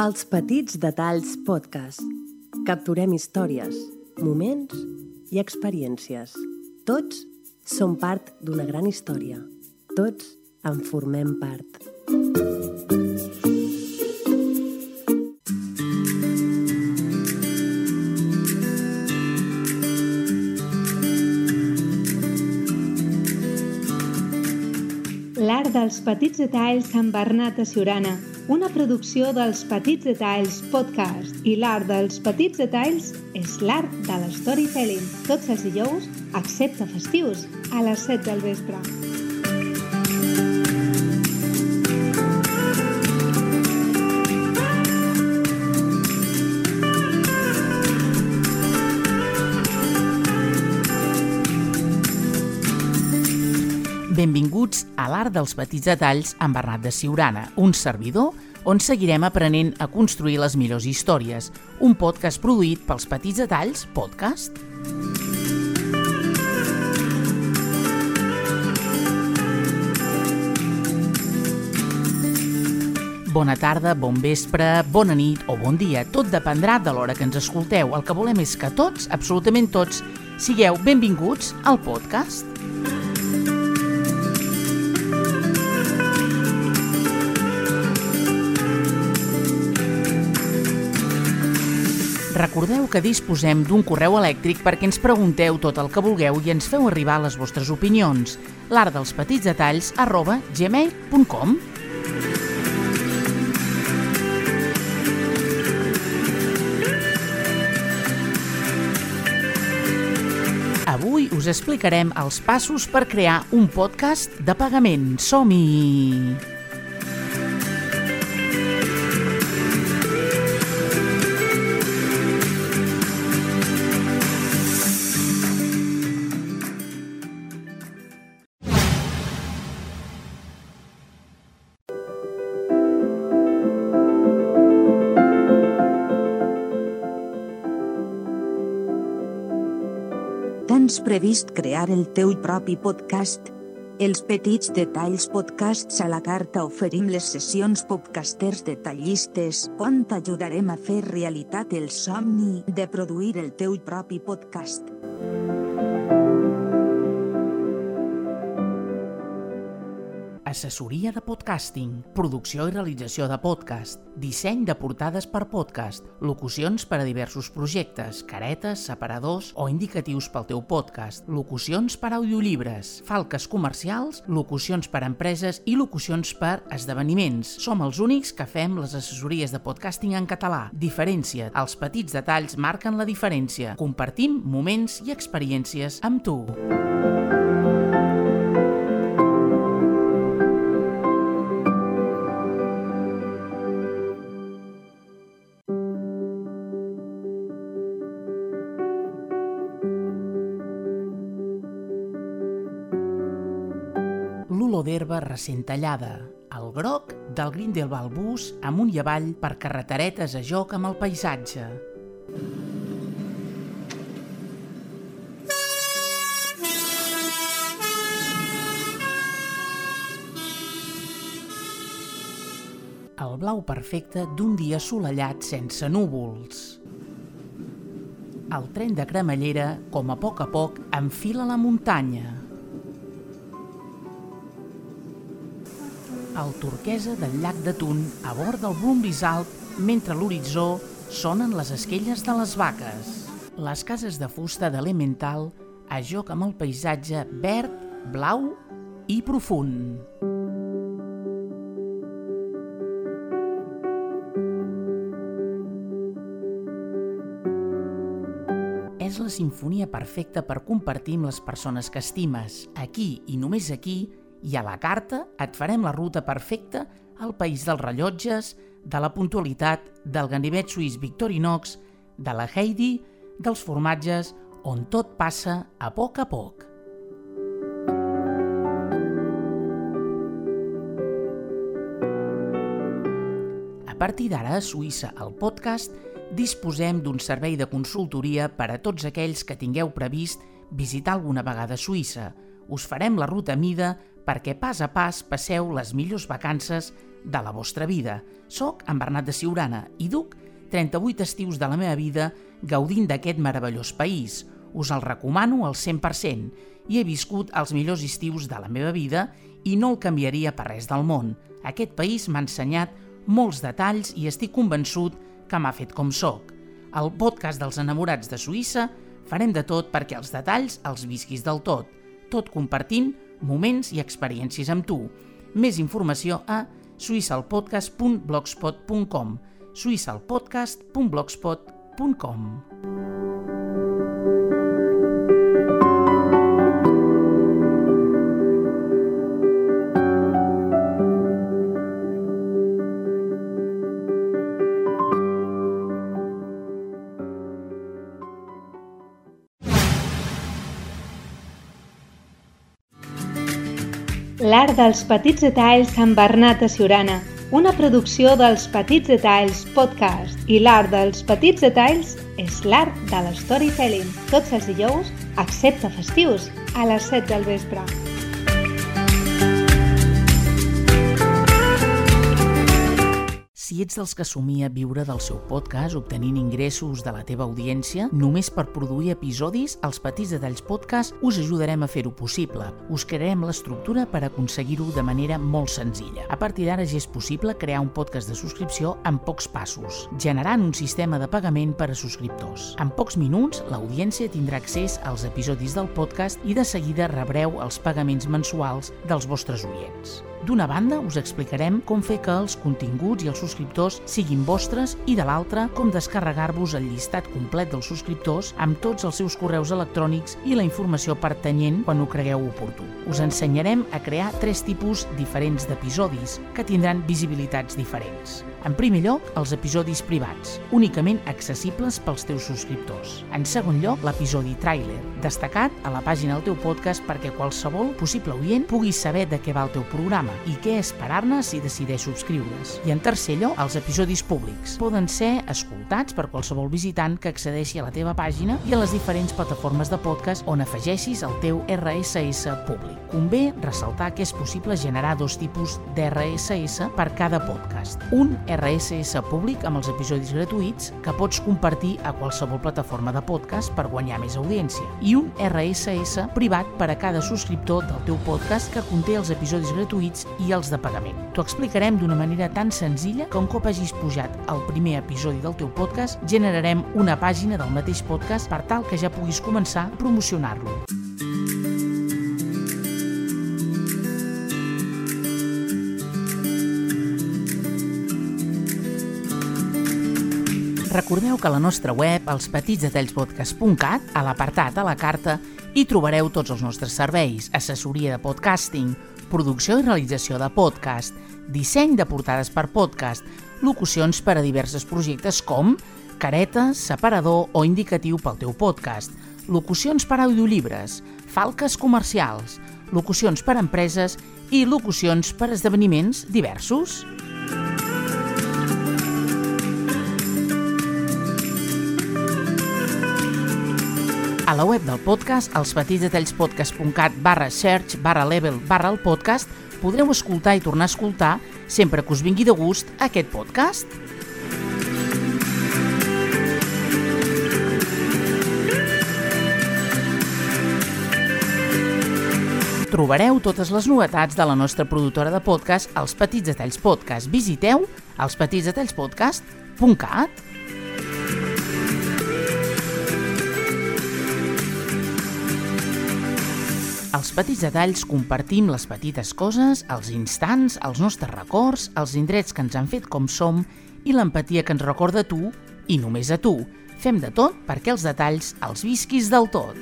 Els Petits Detalls Podcast. Capturem històries, moments i experiències. Tots som part d'una gran història. Tots en formem part. L'art dels petits detalls amb Bernat de Siurana, una producció dels Petits Detalls Podcast. I l'art dels petits detalls és l'art de l'storytelling. Tots els dijous, excepte festius, a les 7 del vespre. Benvinguts a l'Art dels Petits Detalls amb Bernat de Siurana, un servidor on seguirem aprenent a construir les millors històries, un podcast produït pels Petits Detalls Podcast. Bona tarda, bon vespre, bona nit o bon dia. Tot dependrà de l'hora que ens escolteu. El que volem és que tots, absolutament tots, sigueu benvinguts al podcast. Recordeu que disposem d'un correu elèctric perquè ens pregunteu tot el que vulgueu i ens feu arribar les vostres opinions. l'art dels petits detalls arroba gmail.com Avui us explicarem els passos per crear un podcast de pagament. Som-hi! Tens previst crear el teu propi podcast? Els Petits Detalls Podcasts a la carta oferim les sessions podcasters detallistes on t'ajudarem a fer realitat el somni de produir el teu propi podcast. Assessoria de podcasting, producció i realització de podcast, disseny de portades per podcast, locucions per a diversos projectes, caretes, separadors o indicatius pel teu podcast, locucions per a audiollibres, falques comercials, locucions per a empreses i locucions per a esdeveniments. Som els únics que fem les assessories de podcasting en català. Diferència. Els petits detalls marquen la diferència. Compartim moments i experiències amb tu. L'olor d'herba recent tallada, el groc del Grindelwald bus amunt i avall per carreteretes a joc amb el paisatge. El blau perfecte d'un dia assolellat sense núvols. El tren de cremallera, com a poc a poc, enfila la muntanya. El turquesa del llac de Tun a bord del Brumbis Alp mentre a l'horitzó sonen les esquelles de les vaques. Les cases de fusta d'Elemental a joc amb el paisatge verd, blau i profund. És la sinfonia perfecta per compartir amb les persones que estimes. Aquí i només aquí i a la carta et farem la ruta perfecta al país dels rellotges, de la puntualitat, del ganivet suís Victorinox, de la Heidi, dels formatges, on tot passa a poc a poc. A partir d'ara, a Suïssa, al podcast, disposem d'un servei de consultoria per a tots aquells que tingueu previst visitar alguna vegada Suïssa. Us farem la ruta mida perquè pas a pas passeu les millors vacances de la vostra vida. Soc en Bernat de Siurana i duc 38 estius de la meva vida gaudint d'aquest meravellós país. Us el recomano al 100% i he viscut els millors estius de la meva vida i no el canviaria per res del món. Aquest país m'ha ensenyat molts detalls i estic convençut que m'ha fet com sóc. Al podcast dels enamorats de Suïssa farem de tot perquè els detalls els visquis del tot, tot compartint moments i experiències amb tu. Més informació a suïssalpodcast.blogspot.com suïssalpodcast.blogspot.com L'art dels petits detalls amb Bernat a Siurana, una producció dels Petits Detalls Podcast i l'art dels petits detalls és l'art de l'storytelling. Tots els dijous, excepte festius, a les 7 del vespre. Si ets dels que somia viure del seu podcast, obtenint ingressos de la teva audiència, només per produir episodis, els Petits Detalls Podcast us ajudarem a fer-ho possible. Us crearem l'estructura per aconseguir-ho de manera molt senzilla. A partir d'ara ja és possible crear un podcast de subscripció en pocs passos, generant un sistema de pagament per a subscriptors. En pocs minuts, l'audiència tindrà accés als episodis del podcast i de seguida rebreu els pagaments mensuals dels vostres oients. D'una banda, us explicarem com fer que els continguts i els subscriptors siguin vostres i de l'altra, com descarregar-vos el llistat complet dels subscriptors amb tots els seus correus electrònics i la informació pertanyent quan ho cregueu oportú. Us ensenyarem a crear tres tipus diferents d'episodis que tindran visibilitats diferents. En primer lloc, els episodis privats, únicament accessibles pels teus subscriptors. En segon lloc, l'episodi tràiler, destacat a la pàgina del teu podcast perquè qualsevol possible oient pugui saber de què va el teu programa i què esperar-ne si decideix subscriure's. I en tercer lloc, els episodis públics. Poden ser escoltats per qualsevol visitant que accedeixi a la teva pàgina i a les diferents plataformes de podcast on afegeixis el teu RSS públic. Convé ressaltar que és possible generar dos tipus d'RSS per cada podcast. Un RSS públic amb els episodis gratuïts que pots compartir a qualsevol plataforma de podcast per guanyar més audiència i un RSS privat per a cada subscriptor del teu podcast que conté els episodis gratuïts i els de pagament. T'ho explicarem d'una manera tan senzilla que un cop hagis pujat el primer episodi del teu podcast, generarem una pàgina del mateix podcast per tal que ja puguis començar a promocionar-lo. Recordeu que a la nostra web, elspetitsdetallspodcast.cat, a l'apartat a la carta, hi trobareu tots els nostres serveis, assessoria de podcasting, producció i realització de podcast, disseny de portades per podcast, locucions per a diversos projectes com careta, separador o indicatiu pel teu podcast, locucions per audiolibres, falques comercials, locucions per a empreses i locucions per a esdeveniments diversos. A la web del podcast, als petitsdetallspodcast.cat barra search barra level barra el podcast, podreu escoltar i tornar a escoltar, sempre que us vingui de gust, aquest podcast. Trobareu totes les novetats de la nostra productora de podcast, Els Petits Detalls Podcast. Visiteu elspetitsdetallspodcast.cat. Els petits detalls compartim les petites coses, els instants, els nostres records, els indrets que ens han fet com som i l'empatia que ens recorda tu i només a tu. Fem de tot perquè els detalls els visquis del tot.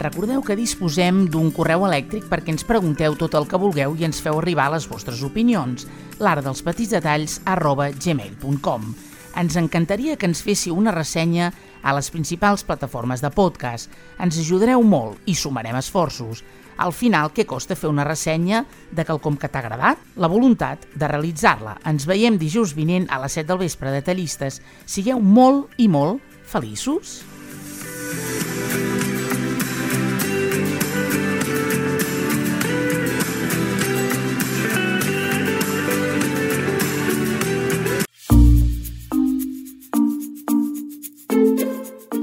Recordeu que disposem d'un correu elèctric perquè ens pregunteu tot el que vulgueu i ens feu arribar les vostres opinions, l'art dels petits detalls arroba gmail.com. Ens encantaria que ens féssiu una ressenya a les principals plataformes de podcast. Ens ajudareu molt i sumarem esforços. Al final, què costa fer una ressenya de quelcom que t'ha agradat? La voluntat de realitzar-la. Ens veiem dijous vinent a les 7 del vespre de Tallistes. Sigueu molt i molt feliços.